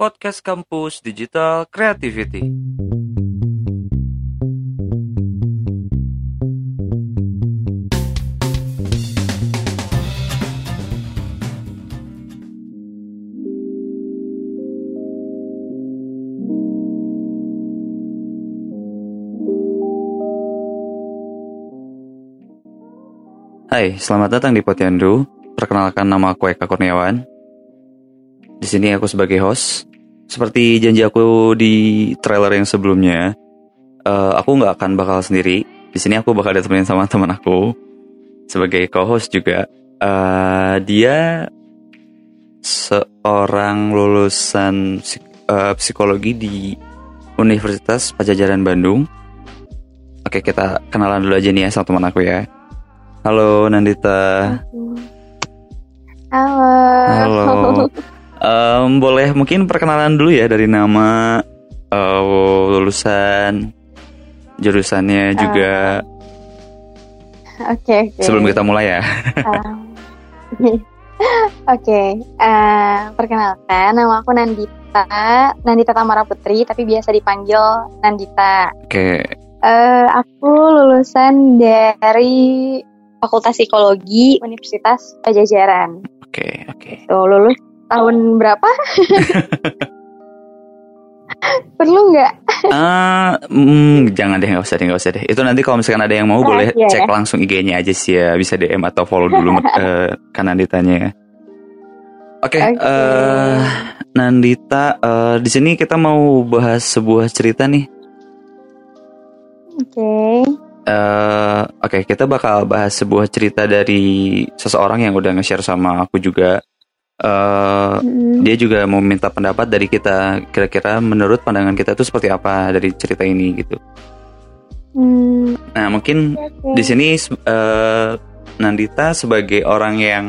podcast kampus digital creativity. Hai, selamat datang di Potiandu. Perkenalkan nama aku Eka Kurniawan. Di sini aku sebagai host. Seperti janji aku di trailer yang sebelumnya, eh, aku nggak akan bakal sendiri. Di sini aku bakal ditemenin sama teman aku sebagai co-host juga. Eh, dia seorang lulusan psik- eh, psikologi di Universitas Pajajaran Bandung. Oke, kita kenalan dulu aja nih ya sama teman aku ya. Halo Nandita. Halo. Halo. Em, boleh mungkin perkenalan dulu ya dari nama, eh, lulusan, jurusannya juga Oke, oke. sebelum kita mulai ya. Um, Oke, eh, perkenalkan nama aku Nandita, Nandita Tamara Putri, tapi biasa dipanggil Nandita. Oke, Eh, aku lulusan dari Fakultas Psikologi Universitas Pajajaran. oke, oke. Tuh, lulus tahun berapa? Perlu nggak? Ah, mm, jangan deh, nggak usah deh, nggak usah deh. Itu nanti kalau misalkan ada yang mau Ah, boleh iya, cek ya. langsung IG-nya aja sih ya, bisa DM atau follow dulu eh, kan Nanditanya. ya. Oke, Oke. eh, Nandita, eh, di sini kita mau bahas sebuah cerita nih. Oke. eh Oke, kita bakal bahas sebuah cerita dari seseorang yang udah nge-share sama aku juga. Eh Mm, dia juga mau minta pendapat dari kita. Kira-kira menurut pandangan kita tuh seperti apa dari cerita ini gitu. mm, Nah, mungkin oke. di sini eh, Nandita sebagai orang yang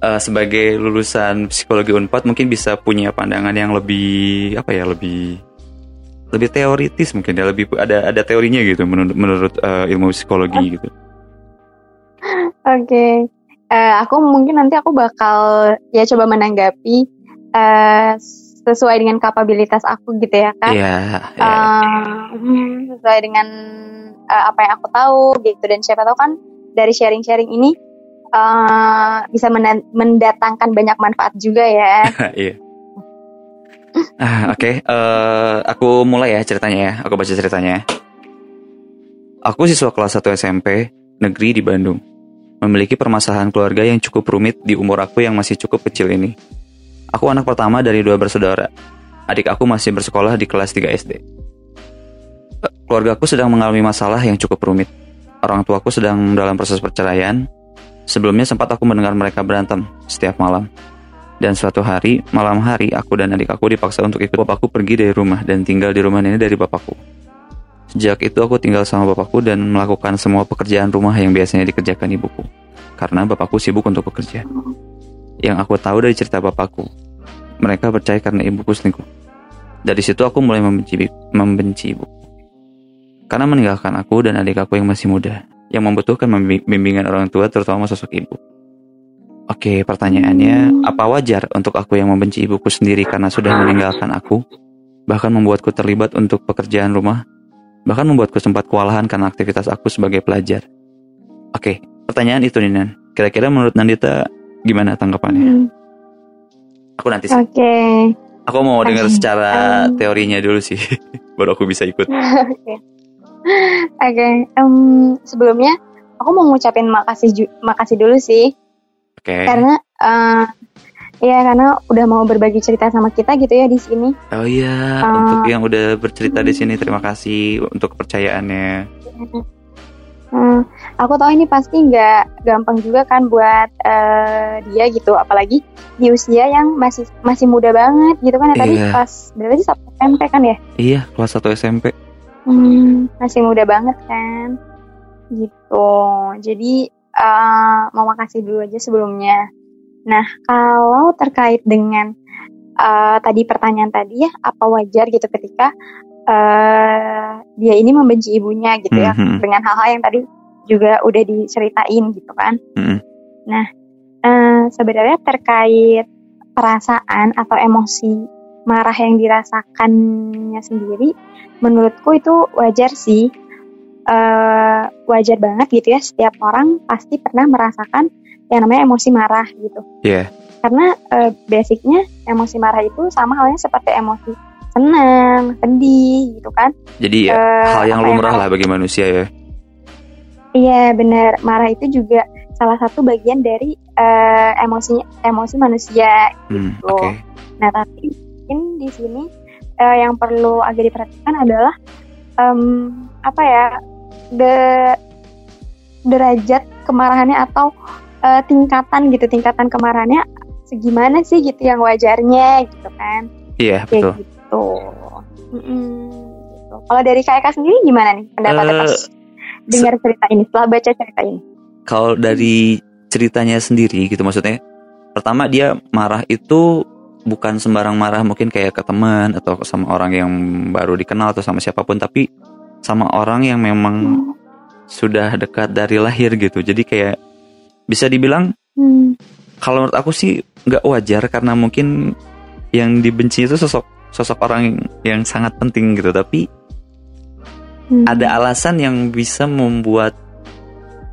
eh, sebagai lulusan psikologi Unpad mungkin bisa punya pandangan yang lebih apa ya, lebih lebih teoritis mungkin ya, lebih ada ada teorinya gitu menurut menurut eh, ilmu psikologi gitu. Oke, Eh, aku mungkin nanti aku bakal ya coba menanggapi eh, sesuai dengan kapabilitas aku gitu ya kan. Iya, iya. Eh, hmm, sesuai dengan eh, apa yang aku tahu gitu dan siapa tahu kan dari sharing-sharing ini eh, bisa menda- mendatangkan banyak manfaat juga ya. Iya. Ah, Oke, aku mulai ya ceritanya ya. Aku baca ceritanya. Aku siswa kelas 1 SMP negeri di Bandung. Memiliki permasalahan keluarga yang cukup rumit di umur aku yang masih cukup kecil ini. Aku anak pertama dari dua bersaudara. Adik aku masih bersekolah di kelas 3 SD. Eh, Keluarga aku sedang mengalami masalah yang cukup rumit. Orang tuaku sedang dalam proses perceraian. Sebelumnya sempat aku mendengar mereka berantem setiap malam. Dan suatu hari, malam hari, aku dan adik aku dipaksa untuk ikut bapakku pergi dari rumah dan tinggal di rumah nenek dari bapakku. Sejak itu aku tinggal sama bapakku dan melakukan semua pekerjaan rumah yang biasanya dikerjakan ibuku. Karena bapakku sibuk untuk bekerja. Yang aku tahu dari cerita bapakku, mereka percaya karena ibuku selingkuh. Dari situ aku mulai membenci, membenci ibuku. Karena meninggalkan aku dan adik aku yang masih muda, yang membutuhkan bimbingan orang tua terutama sosok ibu. Oke, pertanyaannya, apa wajar untuk aku yang membenci ibuku sendiri karena sudah meninggalkan aku? Bahkan membuatku terlibat untuk pekerjaan rumah? Bahkan membuatku sempat kewalahan karena aktivitas aku sebagai pelajar? Oke, pertanyaan itu nih, Nan. Kira-kira menurut Nandita gimana tanggapannya? Hmm, Aku nanti. Oke. Aku mau dengar secara um, teorinya dulu sih. Baru aku bisa ikut. Oke. Oke, em, sebelumnya aku mau ngucapin makasih makasih dulu sih Oke. karena eh ya karena udah mau berbagi cerita sama kita gitu ya di sini. Oh iya, Uh, untuk yang udah bercerita di sini terima kasih untuk kepercayaannya. Hmm, aku tahu ini pasti nggak gampang juga kan buat eh, dia gitu, apalagi di usia yang masih masih muda banget gitu kan ya tadi Iya. pas berarti satu SMP kan ya? Iya, kelas 1 SMP. Hmm, masih muda banget kan, gitu. Jadi eh, mau makasih dulu aja sebelumnya. Nah kalau terkait dengan eh, tadi pertanyaan tadi ya, apa wajar gitu ketika eh, dia ini membenci ibunya gitu ya, Mhm. dengan hal-hal yang tadi juga udah diceritain gitu kan. Mhm. Nah eh, sebenarnya terkait perasaan atau emosi marah yang dirasakannya sendiri menurutku itu wajar sih uh, wajar banget gitu ya setiap orang pasti pernah merasakan yang namanya emosi marah gitu Iya. karena uh, basicnya emosi marah itu sama halnya seperti emosi senang sedih gitu kan Jadi ya Eh, hal yang ya, lumrah lah bagi manusia ya. Iya benar marah itu juga salah satu bagian dari eh, emosi emosi manusia. Hmm, Gitu. Oke. Nah tapi mungkin di sini eh, yang perlu agak diperhatikan adalah em, apa ya de derajat kemarahannya atau eh, tingkatan gitu tingkatan kemarahannya segimana sih gitu yang wajarnya gitu kan Iya kayak betul. gitu. Mm-mm, gitu. Kalau dari KK sendiri gimana nih pendapatnya Eh, pas dengar cerita ini setelah baca cerita ini? Kalau dari ceritanya sendiri gitu maksudnya, pertama dia marah itu bukan sembarang marah mungkin kayak ke teman atau sama orang yang baru dikenal atau sama siapa pun, tapi sama orang yang memang sudah dekat dari lahir gitu. Jadi kayak bisa dibilang Hmm. kalau menurut aku sih nggak wajar karena mungkin yang dibenci itu sosok sosok orang yang, yang sangat penting gitu tapi Hmm. ada alasan yang bisa membuat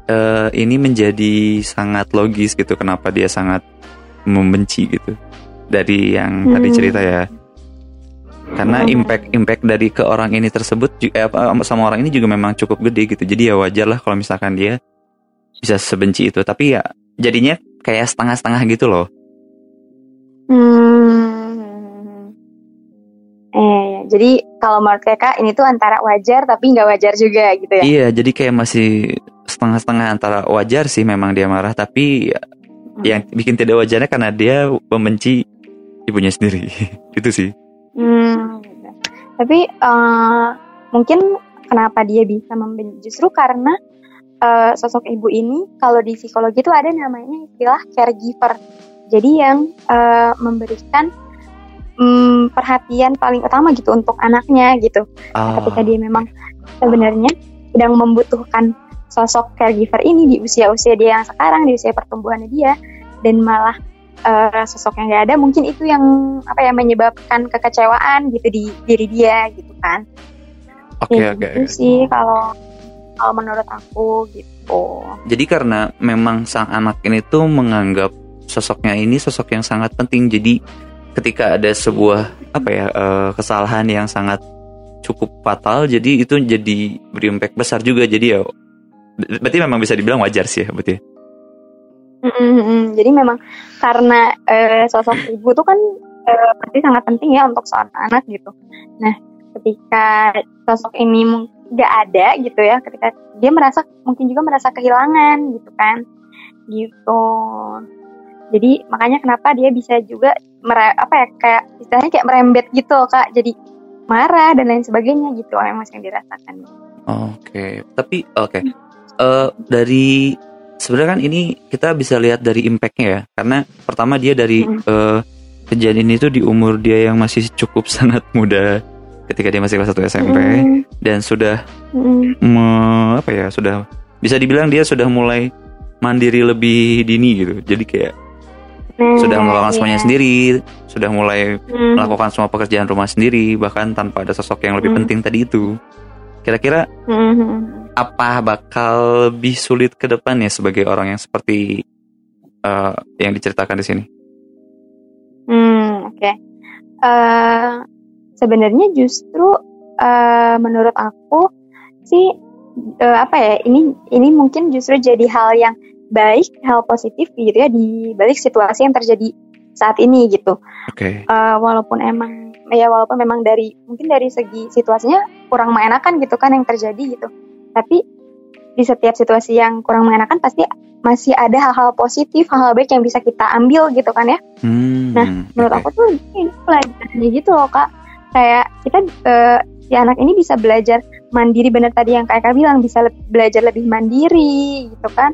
eh, ini menjadi sangat logis gitu kenapa dia sangat membenci gitu dari yang tadi Hmm. cerita ya karena impact impact dari ke orang ini tersebut eh, sama orang ini juga memang cukup gede gitu jadi ya wajar lah kalau misalkan dia bisa sebenci itu tapi ya jadinya kayak setengah-setengah gitu loh Hmm. Eh, jadi kalau menurut kakak ini tuh antara wajar tapi nggak wajar juga gitu ya? Iya, jadi kayak masih setengah-setengah antara wajar sih memang dia marah, tapi ya, yang bikin tidak wajarnya karena dia membenci ibunya sendiri. Itu sih. Hmm. gitu. Tapi eh, mungkin kenapa dia bisa membenci justru karena eh, sosok ibu ini kalau di psikologi itu ada namanya istilah caregiver. Jadi yang eh, memberikan mm, perhatian paling utama gitu untuk anaknya gitu. Ah, ketika dia memang sebenarnya sedang membutuhkan sosok caregiver ini di usia-usia dia yang sekarang di usia pertumbuhannya dia dan malah eh, sosok yang gak ada mungkin itu yang apa ya menyebabkan kekecewaan gitu di diri dia gitu kan Oke, Ya, oke. gitu sih kalau kalau menurut aku gitu Jadi karena memang sang anak ini tuh menganggap sosoknya ini sosok yang sangat penting. Jadi ketika ada sebuah apa ya eh, kesalahan yang sangat cukup fatal, jadi itu jadi berimpact besar juga. Jadi ya berarti memang bisa dibilang wajar sih ya, berarti. Mm-mm-mm. jadi memang karena eh, sosok ibu tuh kan eh, pasti sangat penting ya untuk seorang anak gitu. Nah, ketika sosok ini nggak ada gitu ya, ketika dia merasa mungkin juga merasa kehilangan gitu kan, gitu. Jadi makanya kenapa dia bisa juga mere- apa ya kayak istilahnya kayak merembet gitu kak. Jadi marah dan lain sebagainya gitu emosi yang dirasakan. Oke, tapi oke. Eh, dari sebenarnya kan ini kita bisa lihat dari impactnya ya, karena pertama dia dari eh, kejadian itu di umur dia yang masih cukup sangat muda, ketika dia masih kelas 1 SMP Mm, dan sudah mm, me- apa ya, sudah bisa dibilang dia sudah mulai mandiri lebih dini gitu. Jadi kayak nah, sudah melakukan iya. semuanya sendiri, sudah mulai Mm, melakukan semua pekerjaan rumah sendiri, bahkan tanpa ada sosok yang lebih Hmm. penting tadi itu. Kira-kira mm, mm. apa bakal lebih sulit ke depannya sebagai orang yang seperti eh, yang diceritakan di sini? Hmm, oke. Eh, sebenarnya justru eh, menurut aku sih eh, apa ya ini ini mungkin justru jadi hal yang baik, hal positif gitu ya di balik situasi yang terjadi saat ini gitu. Oke. Eh, walaupun emang ya walaupun memang dari mungkin dari segi situasinya kurang mengenakan gitu kan yang terjadi gitu. Tapi di setiap situasi yang kurang mengenakan pasti masih ada hal-hal positif, hal-hal baik yang bisa kita ambil gitu kan ya Hmm, Nah, menurut aku tuh ini pelajarannya gitu loh kak kayak kita eh, si anak ini bisa belajar mandiri bener tadi yang kakak bilang bisa le- belajar lebih mandiri gitu kan.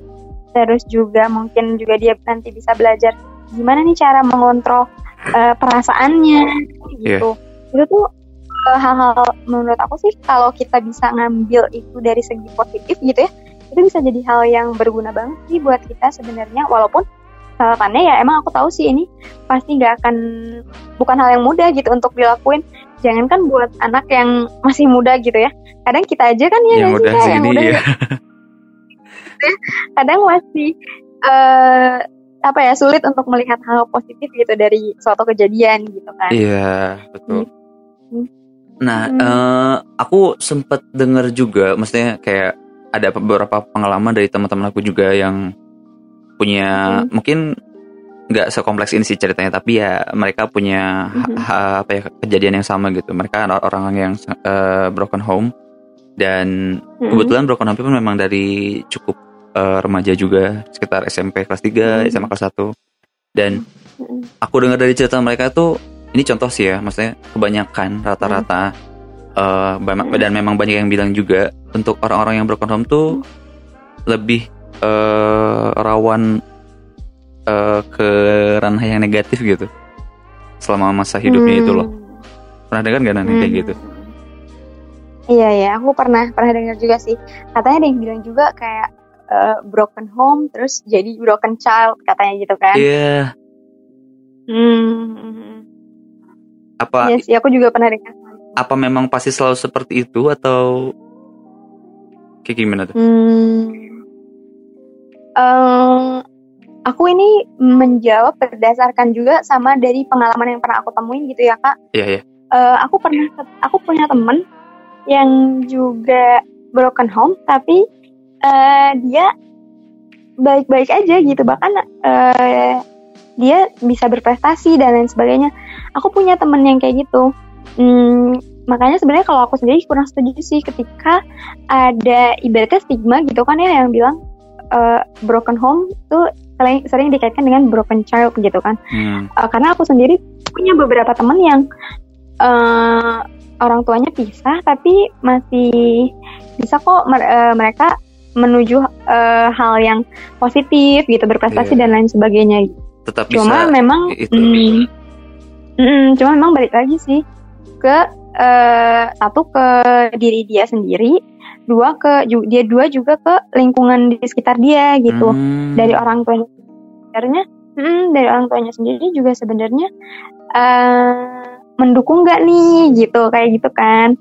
Terus juga mungkin juga dia nanti bisa belajar gimana nih cara mengontrol eh, perasaannya gitu. Itu tuh eh, hal-hal menurut aku sih kalau kita bisa ngambil itu dari segi positif gitu ya itu bisa jadi hal yang berguna banget sih buat kita sebenarnya. Walaupun catatannya ya emang aku tahu sih ini pasti nggak akan bukan hal yang mudah gitu untuk dilakuin jangankan buat anak yang masih muda gitu ya kadang kita aja kan ya yang nggak sih, yang segini udah ya. kadang masih eh apa ya sulit untuk melihat hal positif gitu dari suatu kejadian gitu kan Iya, betul. Hmm. Nah, Hmm. eh, aku sempet denger juga, maksudnya kayak ada beberapa pengalaman dari teman-teman aku juga yang punya Hmm. mungkin nggak sekompleks ini sih ceritanya, tapi ya mereka punya Mhm. ha- apa ya kejadian yang sama gitu. Mereka adalah orang yang eh, broken home dan Mm-mm. kebetulan broken home pun memang dari cukup eh, remaja juga, sekitar SMP kelas 3, Hmm. SMA kelas 1 dan Mm-mm. aku dengar dari cerita mereka tuh ini contoh sih ya maksudnya kebanyakan rata-rata eh, bam- Hmm. dan memang banyak yang bilang juga untuk orang-orang yang broken home tuh lebih eh, rawan eh, ke ranah yang negatif gitu selama masa hidupnya itu loh Hmm. pernah dengar nggak nanti kayak Hmm. gitu Iya ya, aku pernah pernah dengar juga sih. Katanya ada yang bilang juga kayak eh, broken home terus jadi broken child katanya gitu kan. iya Hmm. apa Iya sih, aku juga pernah dengar. apa memang pasti selalu seperti itu atau kayak gimana tuh Hmm. Em, aku ini menjawab berdasarkan juga sama dari pengalaman yang pernah aku temuin gitu ya kak. iya iya. Eh, aku pernah aku punya temen yang juga broken home tapi eh, dia baik-baik aja gitu. Bahkan eh, dia bisa berprestasi dan lain sebagainya. Aku punya temen yang kayak gitu. Hmm, makanya sebenarnya kalau aku sendiri kurang setuju sih ketika ada ibaratnya stigma gitu kan ya yang bilang eh, broken home tuh sering, sering dikaitkan dengan broken child gitu kan Hmm, Uh, karena aku sendiri punya beberapa teman yang uh, orang tuanya pisah tapi masih bisa kok mer- uh, mereka menuju uh, hal yang positif gitu berprestasi Iya. dan lain sebagainya tetap cuma bisa memang itu. mm, mm, cuma memang balik lagi sih ke uh, satu ke diri dia sendiri dua ke dia dua juga ke lingkungan di sekitar dia gitu. Hmm, dari orang tuanya sebenarnya mm, dari orang tuanya sendiri juga sebenarnya eh mendukung nggak nih gitu kayak gitu kan.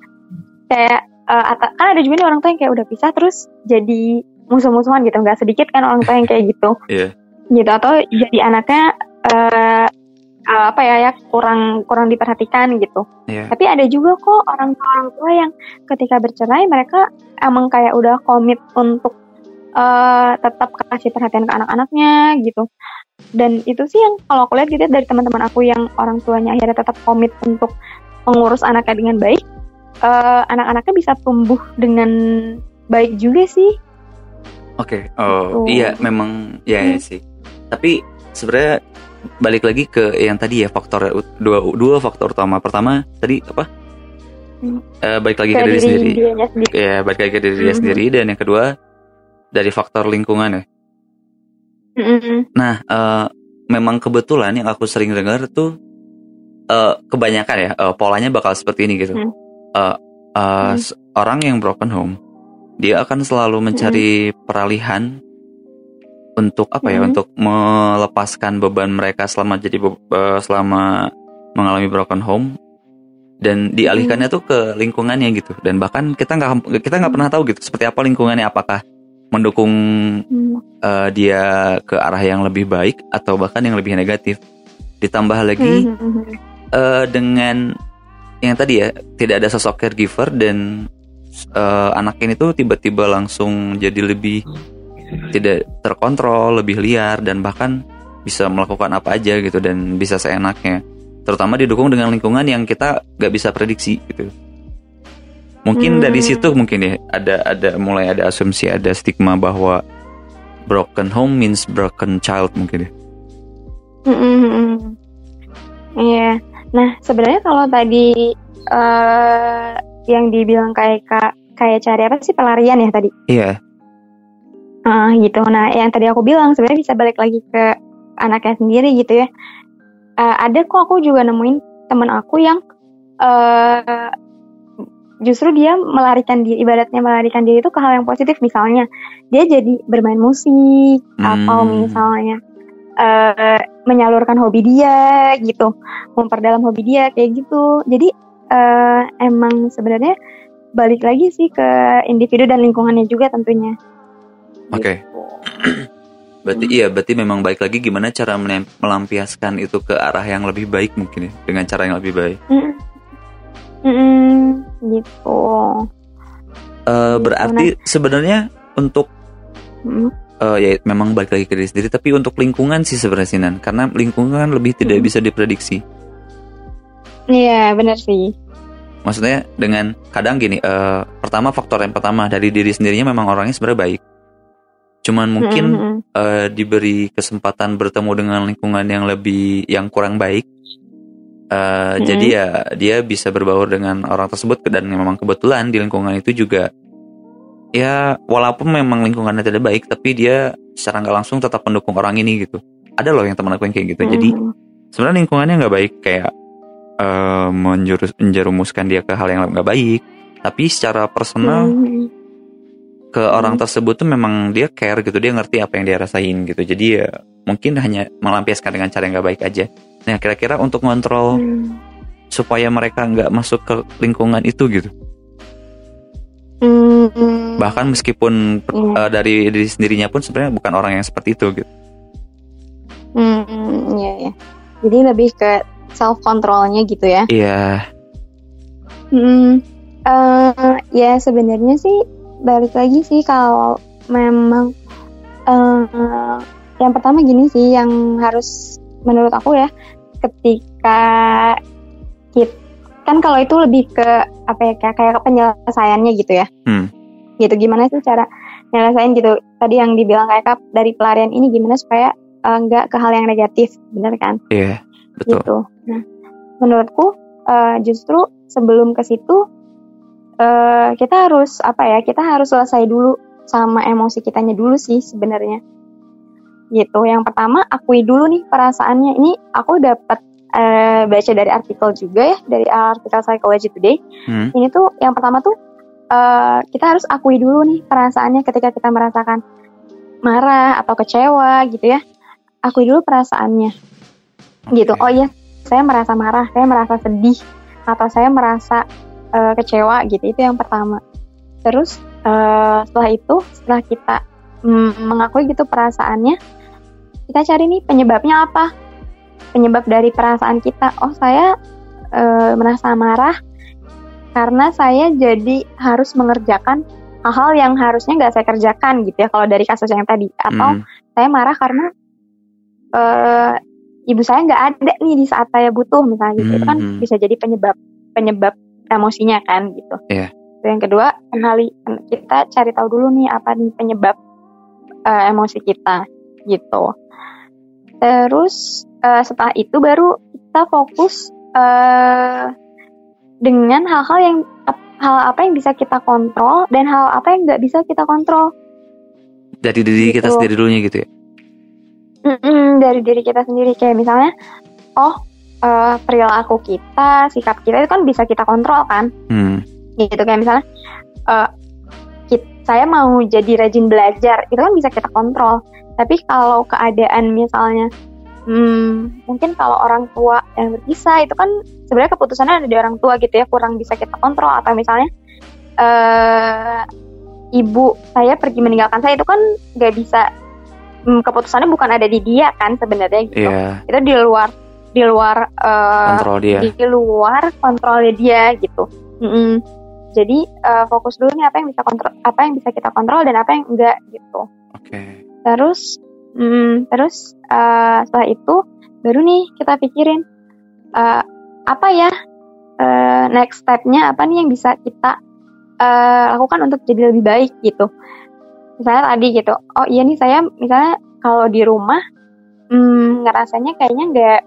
Kayak ata- kan ada juga nih orang tua yang kayak udah pisah terus jadi musuh-musuhan gitu. Nggak sedikit kan orang tua yang kayak gitu. Iya. gitu atau jadi anaknya eh eh, apa ya ya kurang kurang diperhatikan gitu Iya. tapi ada juga kok orang tua orang tua yang ketika bercerai mereka emang kayak udah komit untuk eh, tetap kasih perhatian ke anak-anaknya gitu. Dan itu sih yang kalau aku lihat gitu ya, dari teman-teman aku yang orang tuanya akhirnya tetap komit untuk mengurus anaknya dengan baik, eh, anak-anaknya bisa tumbuh dengan baik juga sih. Oke, oh Gitu. iya memang ya, ya Hmm. sih. Tapi sebenarnya balik lagi ke yang tadi ya faktor dua dua faktor utama. Pertama tadi apa? Hmm. Eh, balik lagi ke diri diri sendiri. sendiri. Ya, balik lagi ke diri Mhm. sendiri dan yang kedua dari faktor lingkungan ya. Mm-mm. Nah, eh, memang kebetulan yang aku sering dengar tuh eh, kebanyakan ya eh, polanya bakal seperti ini gitu. Eh, eh, Hmm. s- Orang yang broken home dia akan selalu mencari peralihan untuk apa ya? Hmm. Untuk melepaskan beban mereka selama jadi selama mengalami broken home dan dialihkannya tuh ke lingkungannya gitu. Dan bahkan kita nggak kita nggak pernah tahu gitu seperti apa lingkungannya. Apakah mendukung Hmm. eh, dia ke arah yang lebih baik atau bahkan yang lebih negatif. Ditambah lagi Hmm. eh, dengan yang tadi ya tidak ada sosok caregiver dan eh, anak ini tuh tiba-tiba langsung jadi lebih tidak terkontrol, lebih liar dan bahkan bisa melakukan apa aja gitu dan bisa seenaknya. Terutama didukung dengan lingkungan yang kita nggak bisa prediksi gitu. Mungkin Hmm. dari situ mungkin ya ada ada mulai ada asumsi ada stigma bahwa broken home means broken child mungkin ya. Mm-mm. Iya. Nah, sebenarnya kalau tadi eh yang dibilang kayak ka- kayak cari apa sih pelarian ya tadi? Iya. Ah, gitu. Nah, yang tadi aku bilang sebenarnya bisa balik lagi ke anaknya sendiri gitu ya. Eh, ada kok aku juga nemuin teman aku yang eh justru dia melarikan diri, ibaratnya melarikan diri itu ke hal yang positif. Misalnya, dia jadi bermain musik Hmm. atau misalnya eh, menyalurkan hobi dia gitu, memperdalam hobi dia kayak gitu. Jadi eh, emang sebenarnya balik lagi sih ke individu dan lingkungannya juga tentunya. Oke. Gitu. Berarti iya, berarti memang baik lagi gimana cara melampiaskan itu ke arah yang lebih baik mungkin ya, dengan cara yang lebih baik. Mm. Mm-mm, gitu. Eh, berarti sebenarnya untuk Mm. eh, ya memang balik lagi ke diri sendiri, tapi untuk lingkungan sih sebenarnya Sih, Nan. karena lingkungan lebih tidak Hmm. bisa diprediksi. Iya benar sih. Maksudnya dengan kadang gini, eh, pertama faktor yang pertama dari diri sendirinya memang orangnya sebenarnya baik. Cuman mungkin Mm-mm, eh, diberi kesempatan bertemu dengan lingkungan yang lebih yang kurang baik. Eh, Mm-mm. Jadi ya dia bisa berbaur dengan orang tersebut dan memang kebetulan di lingkungan itu juga ya walaupun memang lingkungannya tidak baik tapi dia secara nggak langsung tetap mendukung orang ini gitu. Ada loh yang teman aku yang kayak gitu. Jadi mm-mm. sebenarnya lingkungannya nggak baik kayak menjurus menjerumuskan dia ke hal yang nggak baik. Tapi secara personal Mm-mm. Ke orang tersebut tuh memang dia care gitu dia ngerti apa yang dia rasain gitu jadi ya mungkin hanya melampiaskan dengan cara yang nggak baik aja nah kira-kira untuk ngontrol Mm. supaya mereka nggak masuk ke lingkungan itu gitu Mm. bahkan meskipun Iya. eh, dari diri sendirinya pun sebenarnya bukan orang yang seperti itu gitu Hmm, iya ya. Jadi lebih ke self controlnya gitu ya. iya Hmm, eh, ya sebenarnya sih balik lagi sih kalau memang eh, yang pertama gini sih yang harus menurut aku ya ketika kita kan kalau itu lebih ke apa ya kayak, kayak penyelesaiannya gitu ya. Hmm. Gitu gimana sih cara nyelesain gitu. Tadi yang dibilang kayak Kak, dari pelarian ini gimana supaya eh, nggak ke hal yang negatif, bener kan? iya betul gitu. Nah, menurutku eh, justru sebelum ke situ eh, kita harus apa ya? Kita harus selesai dulu sama emosi kitanya dulu sih sebenarnya. Gitu. Yang pertama akui dulu nih perasaannya. Ini aku dapat eh, baca dari artikel juga ya dari artikel Psychology Today. Hmm. Ini tuh yang pertama tuh eh, kita harus akui dulu nih perasaannya ketika kita merasakan marah atau kecewa gitu ya. Akui dulu perasaannya gitu. Oke. Oh iya, saya merasa marah, saya merasa sedih, atau saya merasa eh, kecewa gitu. Itu yang pertama. Terus eh, setelah itu, setelah kita mm, mengakui gitu perasaannya, kita cari nih penyebabnya apa? Penyebab dari perasaan kita. Oh saya eh, merasa marah karena saya jadi harus mengerjakan hal-hal yang harusnya nggak saya kerjakan gitu ya. Kalau dari kasus yang tadi, atau Hmm. saya marah karena eh ibu saya nggak ada nih di saat saya butuh misalnya gitu itu kan Mhm. bisa jadi penyebab penyebab emosinya kan gitu. Iya. Terus Yang kedua kenali kita cari tahu dulu nih apa nih penyebab eh, emosi kita gitu. Terus eh, setelah itu baru kita fokus eh, dengan hal-hal yang hal apa yang bisa kita kontrol dan hal apa yang nggak bisa kita kontrol. dari diri kita Gitu. sendiri dulunya gitu ya Mm-mm, dari diri kita sendiri kayak misalnya oh eh, perilaku kita sikap kita itu kan bisa kita kontrol kan. Hmm. gitu kayak misalnya eh, kit- saya mau jadi rajin belajar itu kan bisa kita kontrol. Tapi kalau keadaan misalnya hmm, mungkin kalau orang tua yang berpisah itu kan sebenarnya keputusannya ada di orang tua gitu ya kurang bisa kita kontrol. Atau misalnya eh ibu saya pergi meninggalkan saya itu kan nggak bisa hmm, keputusannya bukan ada di dia kan sebenarnya gitu. Iya. Itu di luar di luar eh, kontrol dia di luar kontrolnya dia gitu. Mm-mm. Jadi eh, fokus dulu nih apa yang bisa kontrol, apa yang bisa kita kontrol dan apa yang enggak gitu. oke Terus, mm, terus eh, setelah itu baru nih kita pikirin eh, apa ya eh, next stepnya apa nih yang bisa kita eh, lakukan untuk jadi lebih baik gitu. Misalnya tadi gitu, oh iya nih saya misalnya kalau di rumah mm, ngerasanya kayaknya nggak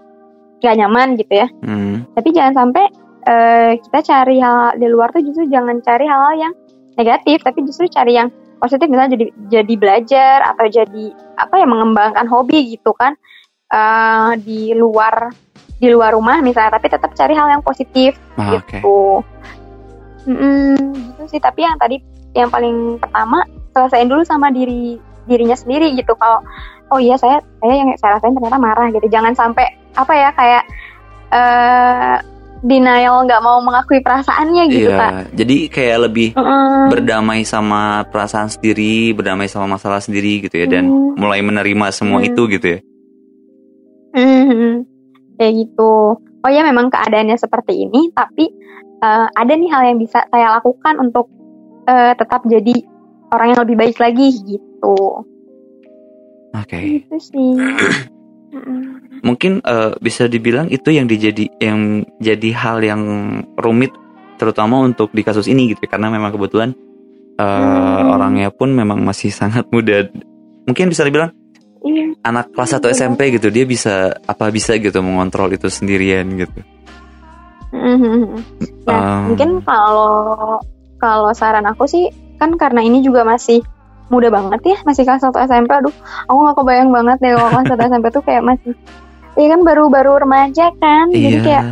nggak nyaman gitu ya. Hmm. tapi jangan sampai eh, kita cari hal di luar tuh justru jangan cari hal yang negatif tapi justru cari yang positif. Misalnya jadi jadi belajar atau jadi apa ya mengembangkan hobi gitu kan. Eh, di luar di luar rumah misalnya tapi tetap cari hal yang positif Ah, gitu. Mm-mm, gitu sih. Tapi yang tadi yang paling pertama selesaiin dulu sama diri dirinya sendiri gitu. Kalau oh iya saya saya yang saya rasain ternyata marah gitu. Jangan sampai apa ya kayak eh denial nggak mau mengakui perasaannya gitu Iya, kak jadi kayak lebih Mm-mm. berdamai sama perasaan sendiri, berdamai sama masalah sendiri gitu ya, dan Hmm. mulai menerima semua Hmm. itu gitu ya. Mhm. kayak gitu oh ya memang keadaannya seperti ini tapi eh, ada nih hal yang bisa saya lakukan untuk eh, tetap jadi orang yang lebih baik lagi gitu Oke, gitu sih Mm-mm. Mungkin eh, bisa dibilang itu yang dijadi yang jadi hal yang rumit, terutama untuk di kasus ini gitu, ya, karena memang kebetulan eh, Hmm. orangnya pun memang masih sangat muda. Mungkin bisa dibilang iya anak kelas 1 Betul. SMP gitu, dia bisa apa bisa gitu mengontrol itu sendirian gitu. Mhm. Nah, Um, mungkin kalau kalau saran aku sih kan karena ini juga masih muda banget ya, masih kelas 1 SMP. Aduh, aku gak kebayang banget deh kalau kelas 1 SMP tuh kayak masih Iya kan baru-baru remaja kan, jadi kayak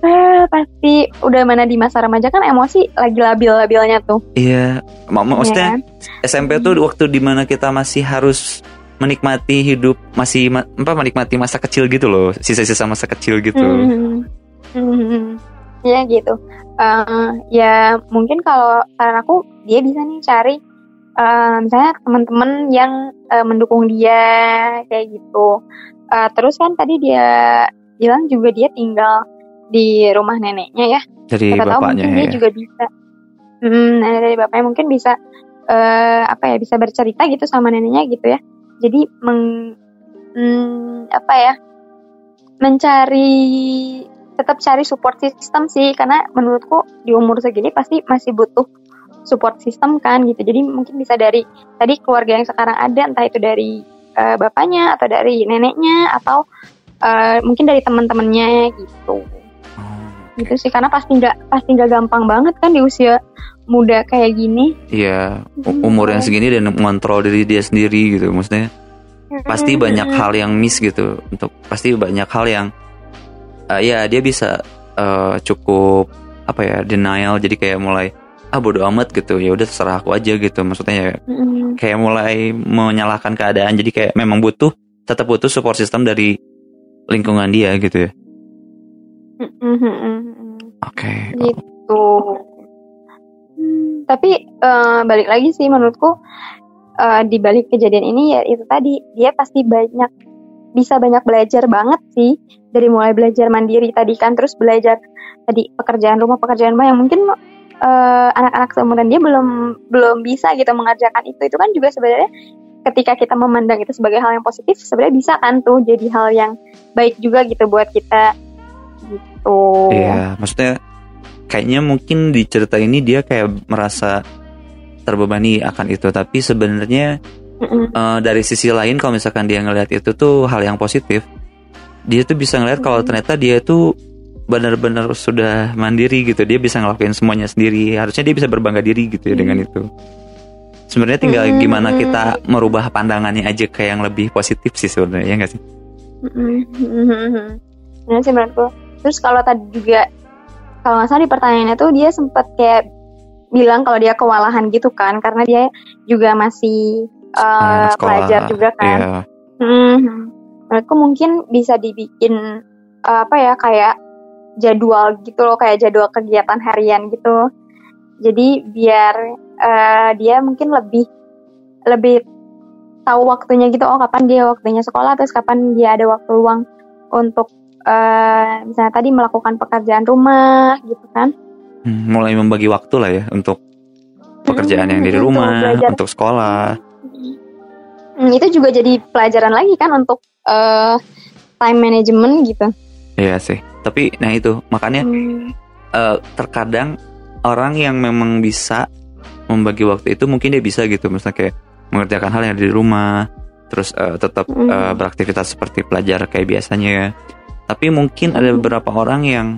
Iya, eh, pasti udah mana di masa remaja kan emosi lagi labil-labilnya tuh. iya. Mak- mak- Maksudnya ya kan? SMP tuh waktu di mana kita masih harus menikmati hidup masih ma- apa menikmati masa kecil gitu loh sisa-sisa masa kecil gitu Mhm. Mhm. Ya gitu. Eh, ya mungkin kalau saran aku dia bisa nih cari eh, misalnya teman-teman yang eh, mendukung dia kayak gitu. Eh, terus kan tadi dia bilang juga dia tinggal di rumah neneknya ya. dari Siapa tahu bapaknya mungkin dia ya juga bisa. Hmm, dari bapaknya mungkin bisa eh, apa ya bisa bercerita gitu sama neneknya gitu ya. Jadi meng hmm, apa ya mencari tetap cari support system sih karena menurutku di umur segini pasti masih butuh support system kan gitu. Jadi mungkin bisa dari tadi keluarga yang sekarang ada entah itu dari eh, bapaknya atau dari neneknya atau eh, mungkin dari teman-temannya gitu Oh, gitu sih karena pasti nggak pasti nggak gampang banget kan di usia muda kayak gini iya Hmm. umur yang segini dan mengontrol diri dia sendiri gitu maksudnya pasti Hmm. banyak hal yang miss gitu untuk pasti banyak hal yang eh, ya dia bisa eh, cukup apa ya denial jadi kayak mulai ah bodo amat gitu. Ya udah terserah aku aja gitu. Maksudnya ya Mm-mm. kayak mulai menyalahkan keadaan. Jadi kayak memang butuh tetap butuh support system dari lingkungan dia gitu ya. Mm-mm. oke. Gitu. Hmm, tapi eh, balik lagi sih menurutku eh, di balik kejadian ini ya itu tadi dia pasti banyak bisa banyak belajar banget sih. Dari mulai belajar mandiri tadi kan terus belajar tadi pekerjaan rumah pekerjaan rumah yang mungkin eh, anak-anak seumuran dia belum belum bisa gitu mengerjakan itu. Itu kan juga sebenarnya ketika kita memandang itu sebagai hal yang positif sebenarnya bisa kan tuh jadi hal yang baik juga gitu buat kita gitu. Iya, maksudnya kayaknya mungkin di cerita ini dia kayak merasa terbebani akan itu, tapi sebenarnya Mm-mm. eh, dari sisi lain kalau misalkan dia ngelihat itu tuh hal yang positif, dia tuh bisa ngelihat kalau ternyata dia tuh benar-benar sudah mandiri gitu, dia bisa ngelakuin semuanya sendiri. Harusnya dia bisa berbangga diri gitu ya dengan itu. Sebenarnya tinggal Mhm. gimana kita merubah pandangannya aja ke yang lebih positif sih sebenarnya, ya nggak sih? Mm-mm. Benar sih menurutku. Terus kalau tadi juga kalau nggak salah di pertanyaannya tuh dia sempat kayak bilang kalau dia kewalahan gitu kan karena dia juga masih uh, sekolah, pelajar juga kan. Iya. Mhm. Menurutku mungkin bisa dibikin uh, apa ya kayak jadwal gitu loh kayak jadwal kegiatan harian gitu. Jadi biar uh, dia mungkin lebih lebih tahu waktunya gitu oh kapan dia waktunya sekolah terus kapan dia ada waktu luang untuk uh, misalnya tadi melakukan pekerjaan rumah gitu kan. Hmm, mulai membagi waktu lah ya untuk pekerjaan yang dari Mm-mm, rumah, untuk belajar. untuk sekolah. Hmm, itu juga jadi pelajaran lagi kan untuk uh, time management gitu. Iya sih. Tapi nah itu makanya Hmm. eh, terkadang orang yang memang bisa membagi waktu itu mungkin dia bisa gitu, misalnya kayak mengerjakan hal yang ada di rumah, terus eh, tetap Mm. eh, beraktivitas seperti pelajar kayak biasanya. Tapi mungkin ada Mm. beberapa orang yang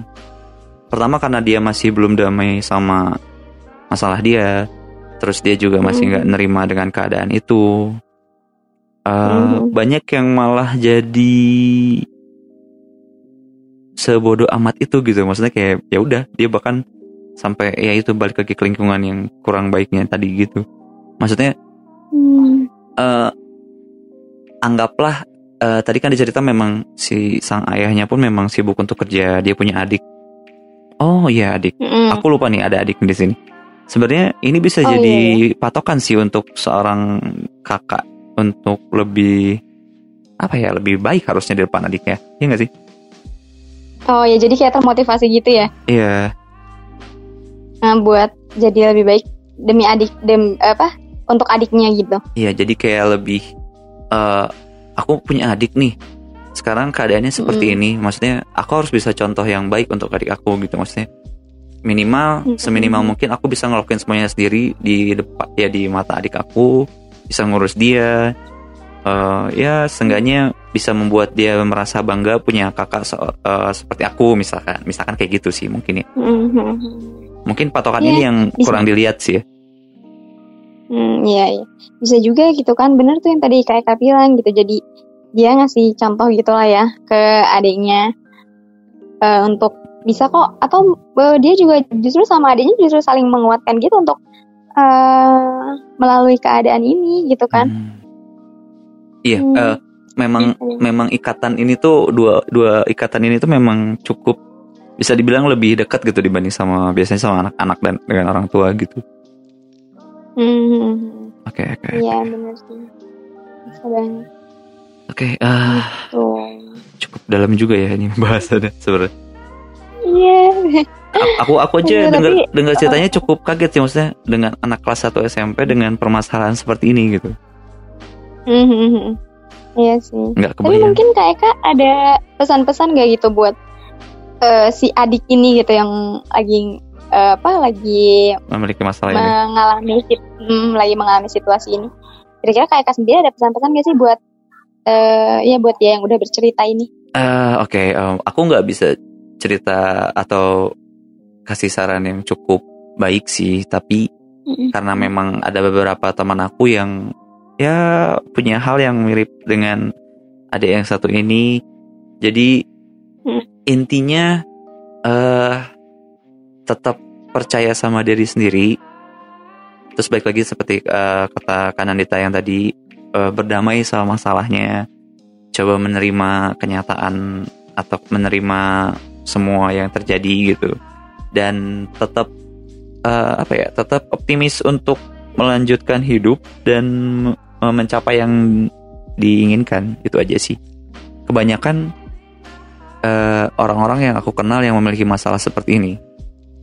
pertama karena dia masih belum damai sama masalah dia, terus dia juga masih Mm. nggak nerima dengan keadaan itu. Eh, Mhm. Banyak yang malah jadi sebodoh amat itu gitu. Maksudnya kayak ya udah dia bahkan sampai ya itu balik lagi ke lingkungan yang kurang baiknya tadi gitu. Maksudnya Hmm. eh, anggaplah eh, tadi kan dicerita memang si sang ayahnya pun memang sibuk untuk kerja dia punya adik. Oh iya adik. Mm-mm. aku lupa nih ada adik di sini. Sebenarnya ini bisa Oh, jadi iya, patokan sih untuk seorang kakak untuk lebih apa ya lebih baik harusnya di depan adiknya. Iya nggak sih Oh ya, jadi kayak termotivasi gitu ya, iya nah, buat jadi lebih baik demi adik, dem apa untuk adiknya gitu. Iya, jadi kayak lebih eh aku punya adik nih. Sekarang keadaannya seperti Mm. ini, maksudnya aku harus bisa contoh yang baik untuk adik aku gitu maksudnya. Minimal Mm. seminimal mungkin aku bisa ngelakuin semuanya sendiri di depan ya di mata adik aku, bisa ngurus dia. Eh ya seenggaknya bisa membuat dia merasa bangga punya kakak se- eh, seperti aku misalkan. Misalkan kayak gitu sih mungkin ya. Mhm. Mungkin patokan Iya, ini yang bisa. kurang dilihat sih ya. Hmm, iya, iya. Bisa juga gitu kan, bener tuh yang tadi kayak Kak bilang gitu. Jadi dia ngasih contoh gitu lah ya ke adiknya eh, untuk bisa kok. Atau eh, dia juga justru sama adiknya justru saling menguatkan gitu untuk eh, melalui keadaan ini gitu kan. Hmm. Iya, Hmm. eh, memang Iya. memang ikatan ini tuh dua dua ikatan ini tuh memang cukup bisa dibilang lebih dekat gitu dibanding sama biasanya sama anak-anak dan dengan orang tua gitu. Hmm, Oke oke iya bener sih. Bisa banget oke. ah, tuh. cukup dalam juga ya ini bahasannya sebenarnya. Iya. A- Aku aku aja Iya, dengar tapi- dengar ceritanya cukup kaget sih maksudnya dengan anak kelas 1 SMP dengan permasalahan seperti ini gitu. Mhm. Iya sih. Nggak Tapi mungkin Kak Eka ada pesan-pesan gak gitu buat eh, si adik ini gitu yang lagi eh, apa lagi memiliki masalah ini. mengalami sit- hmm, lagi mengalami situasi ini. Kira-kira Kak Eka sendiri ada pesan-pesan gak sih buat eh ya buat dia yang udah bercerita ini? Eh, Oke, em, aku nggak bisa cerita atau kasih saran yang cukup baik sih, tapi Mm-mm. karena memang ada beberapa teman aku yang ya punya hal yang mirip dengan adik yang satu ini. Jadi Hmm. intinya eh tetap percaya sama diri sendiri. Terus baik lagi seperti eh, kata Kanandita yang tadi eh, berdamai sama masalahnya, coba menerima kenyataan atau menerima semua yang terjadi gitu dan tetap eh, apa ya tetap optimis untuk melanjutkan hidup dan mencapai yang diinginkan. Itu aja sih. Kebanyakan eh, orang-orang yang aku kenal yang memiliki masalah seperti ini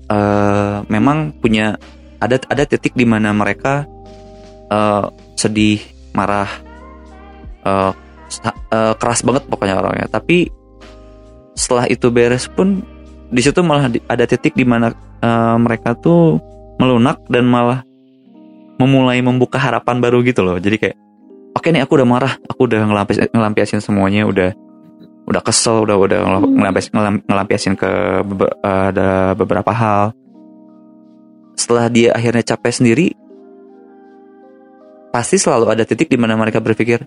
eh, memang punya ada ada titik di mana mereka eh, sedih marah sa- eh, keras banget pokoknya orangnya. Tapi setelah itu beres pun di situ malah ada titik di mana eh, mereka tuh melunak dan malah memulai membuka harapan baru gitu loh. Jadi kayak oke nih aku udah marah, aku udah ngelampis, ngelampiasin semuanya, udah udah kesel, udah udah Hmm. ngelampis, ngelam- ngelampiasin ke ada beberapa hal. Setelah dia akhirnya capek sendiri, pasti selalu ada titik di mana mereka berpikir,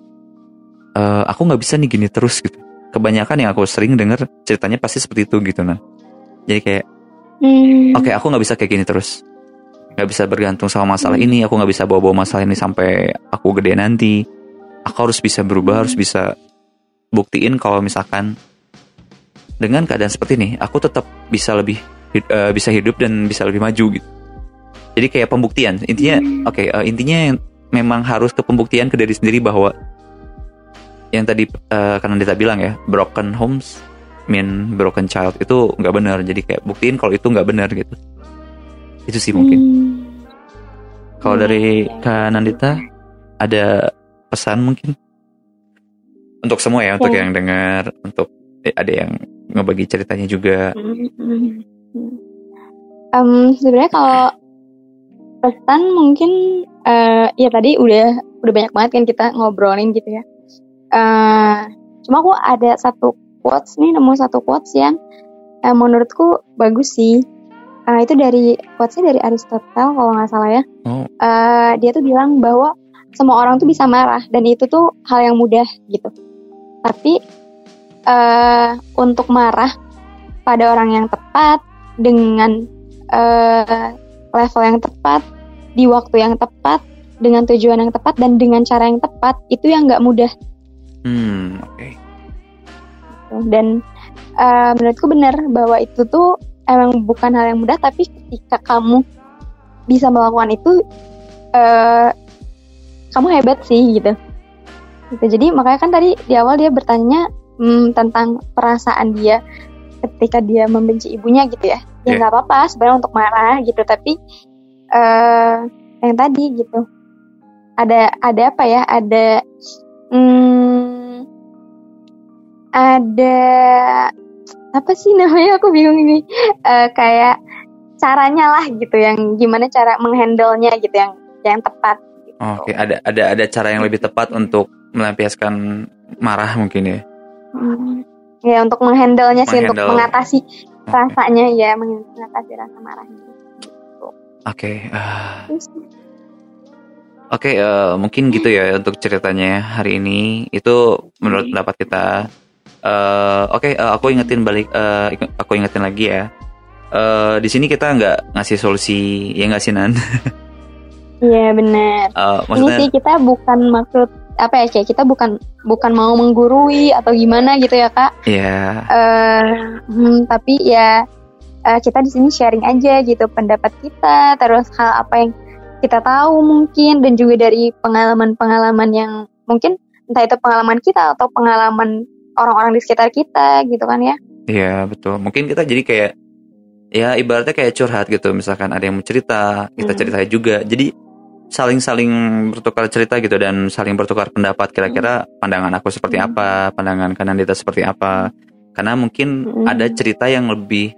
"Eh, aku nggak bisa nih gini terus gitu. Kebanyakan yang aku sering dengar ceritanya pasti seperti itu gitu nah. Jadi kayak Hmm. Oke, aku nggak bisa kayak gini terus. Nggak bisa bergantung sama masalah Hmm. ini. Aku nggak bisa bawa-bawa masalah ini sampai aku gede nanti. Aku harus bisa berubah, Hmm. harus bisa buktiin kalau misalkan dengan keadaan seperti ini, aku tetap bisa lebih eh, bisa hidup dan bisa lebih maju gitu. Jadi kayak pembuktian. Intinya, Hmm. oke, eh, intinya yang memang harus ke pembuktian ke diri sendiri bahwa yang tadi eh, karena Dita bilang ya, broken homes mean broken child itu nggak benar. Jadi kayak buktiin kalau itu nggak benar gitu. Itu sih mungkin. Hmm. Kalau Iya, dari iya. Kak Nandita ada pesan mungkin untuk semua ya, untuk Oh. yang dengar, untuk eh, ada yang ngebagi ceritanya juga. Em, sebenarnya kalau pesan mungkin eh, ya tadi udah udah banyak banget kan kita ngobrolin gitu ya. Eh, cuma aku ada satu quotes nih nemu satu quotes yang eh, menurutku bagus sih. Eh, itu dari quotesnya dari Aristotle kalau nggak salah ya. Oh. Eh, dia tuh bilang bahwa semua orang tuh bisa marah dan itu tuh hal yang mudah gitu. Tapi eh untuk marah pada orang yang tepat dengan eh, level yang tepat di waktu yang tepat dengan tujuan yang tepat dan dengan cara yang tepat itu yang nggak mudah Hmm, oke. gitu. dan eh, menurutku benar bahwa itu tuh emang bukan hal yang mudah tapi ketika kamu bisa melakukan itu eh, kamu hebat sih gitu. Gitu jadi makanya kan tadi di awal dia bertanya hmm, tentang perasaan dia ketika dia membenci ibunya gitu ya. Ya Iya. nggak apa-apa sebenarnya untuk marah gitu tapi eh yang tadi gitu. Ada ada apa ya? Ada hmm, ada apa sih namanya aku bingung ini Eh, kayak caranya lah gitu yang gimana cara menghandle-nya gitu yang yang tepat gitu. Oke, ada ada ada cara yang lebih tepat untuk melampiaskan marah mungkin ya. Hmm. Ya untuk menghandle-nya sih untuk mengatasi Oke. rasanya ya meng- mengatasi rasa marahnya. Oke, ah, Terus, oke eh, mungkin gitu ya untuk ceritanya hari ini. Itu menurut Hmm. pendapat kita. Eh, oke, eh, aku ingetin balik. ik- aku ingetin lagi ya. Eh, di sini kita nggak ngasih solusi, ya nggak sih Nan? Iya benar. Ini maksudnya, sih kita bukan maksud apa ya kayak kita bukan bukan mau menggurui atau gimana gitu ya kak. ya, eh hmm, tapi ya eh, kita di sini sharing aja gitu pendapat kita terus hal apa yang kita tahu mungkin dan juga dari pengalaman-pengalaman yang mungkin entah itu pengalaman kita atau pengalaman orang-orang di sekitar kita gitu kan ya Iya betul. Mungkin kita jadi kayak ya ibaratnya kayak curhat gitu. Misalkan ada yang mau cerita, kita Hmm. ceritain juga. Jadi saling-saling bertukar cerita gitu dan saling bertukar pendapat. Kira-kira pandangan aku seperti Hmm. apa, pandangan kanan Dita seperti apa. Karena mungkin Hmm. ada cerita yang lebih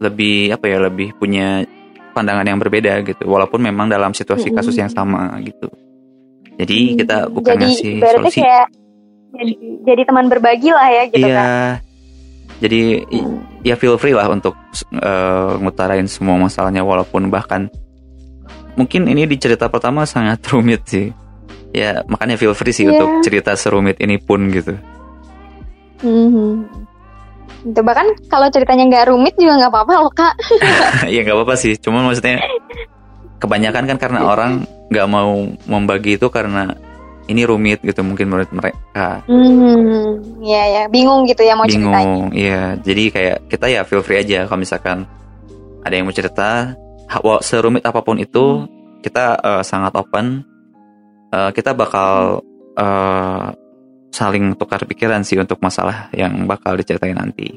lebih apa ya lebih punya pandangan yang berbeda gitu. Walaupun memang dalam situasi kasus yang sama gitu. Jadi kita bukan jadi ngasih solusi. kayak jadi, jadi teman berbagi lah ya gitu iya. kan Jadi i- ya feel free lah untuk eh, ngutarain semua masalahnya walaupun bahkan mungkin ini di cerita pertama sangat rumit sih. Ya makanya feel free sih Iya. untuk cerita serumit ini pun gitu. Mhm. Gitu, bahkan kalau ceritanya nggak rumit juga nggak apa-apa loh kak ya nggak apa-apa sih. Cuma maksudnya kebanyakan kan karena orang nggak mau membagi itu karena ini rumit gitu mungkin menurut mereka hmm, ya ya bingung gitu ya mau ceritanya bingung iya. Jadi kayak kita ya feel free aja kalau misalkan ada yang mau cerita. Serumit apa pun itu kita eh, sangat open. Eh, kita bakal eh, saling tukar pikiran sih untuk masalah yang bakal diceritain nanti.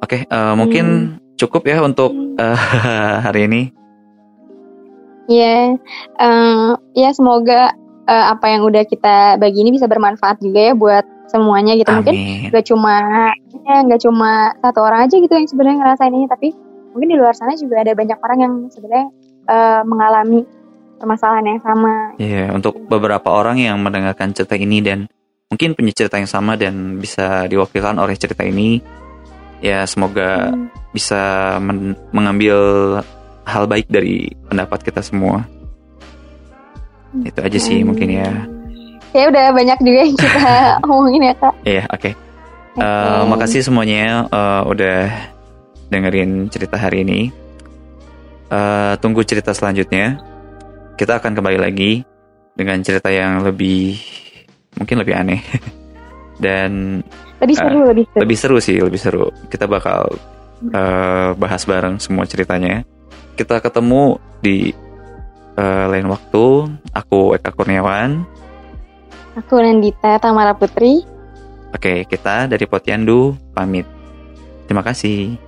Oke eh, mungkin cukup ya untuk eh, hari ini. Ya, eh, ya semoga eh, apa yang udah kita bagi ini bisa bermanfaat juga ya buat semuanya gitu. Mungkin amin gak cuma ya nggak cuma satu orang aja gitu yang sebenarnya ngerasain ini, tapi mungkin di luar sana juga ada banyak orang yang sebenarnya eh, mengalami permasalahan yang sama. Iya, untuk beberapa orang yang mendengarkan cerita ini dan mungkin punya cerita yang sama dan bisa diwakilkan oleh cerita ini, ya semoga Hmm. bisa men- mengambil hal baik dari pendapat kita semua. Itu aja sih Hmm. mungkin ya. Ya udah banyak juga yang kita omongin ya kak. Iya, oke. Eh, Oke. makasih semuanya eh, udah dengerin cerita hari ini. Eh, tunggu cerita selanjutnya. Kita akan kembali lagi dengan cerita yang lebih mungkin lebih aneh dan Lebih seru, lebih seru. lebih seru sih, lebih seru. Kita bakal eh, bahas bareng semua ceritanya. Kita ketemu di eh, lain waktu. Aku Eka Kurniawan. Aku Nandita Tamara Putri. Oke, kita dari Potyandu pamit. Terima kasih.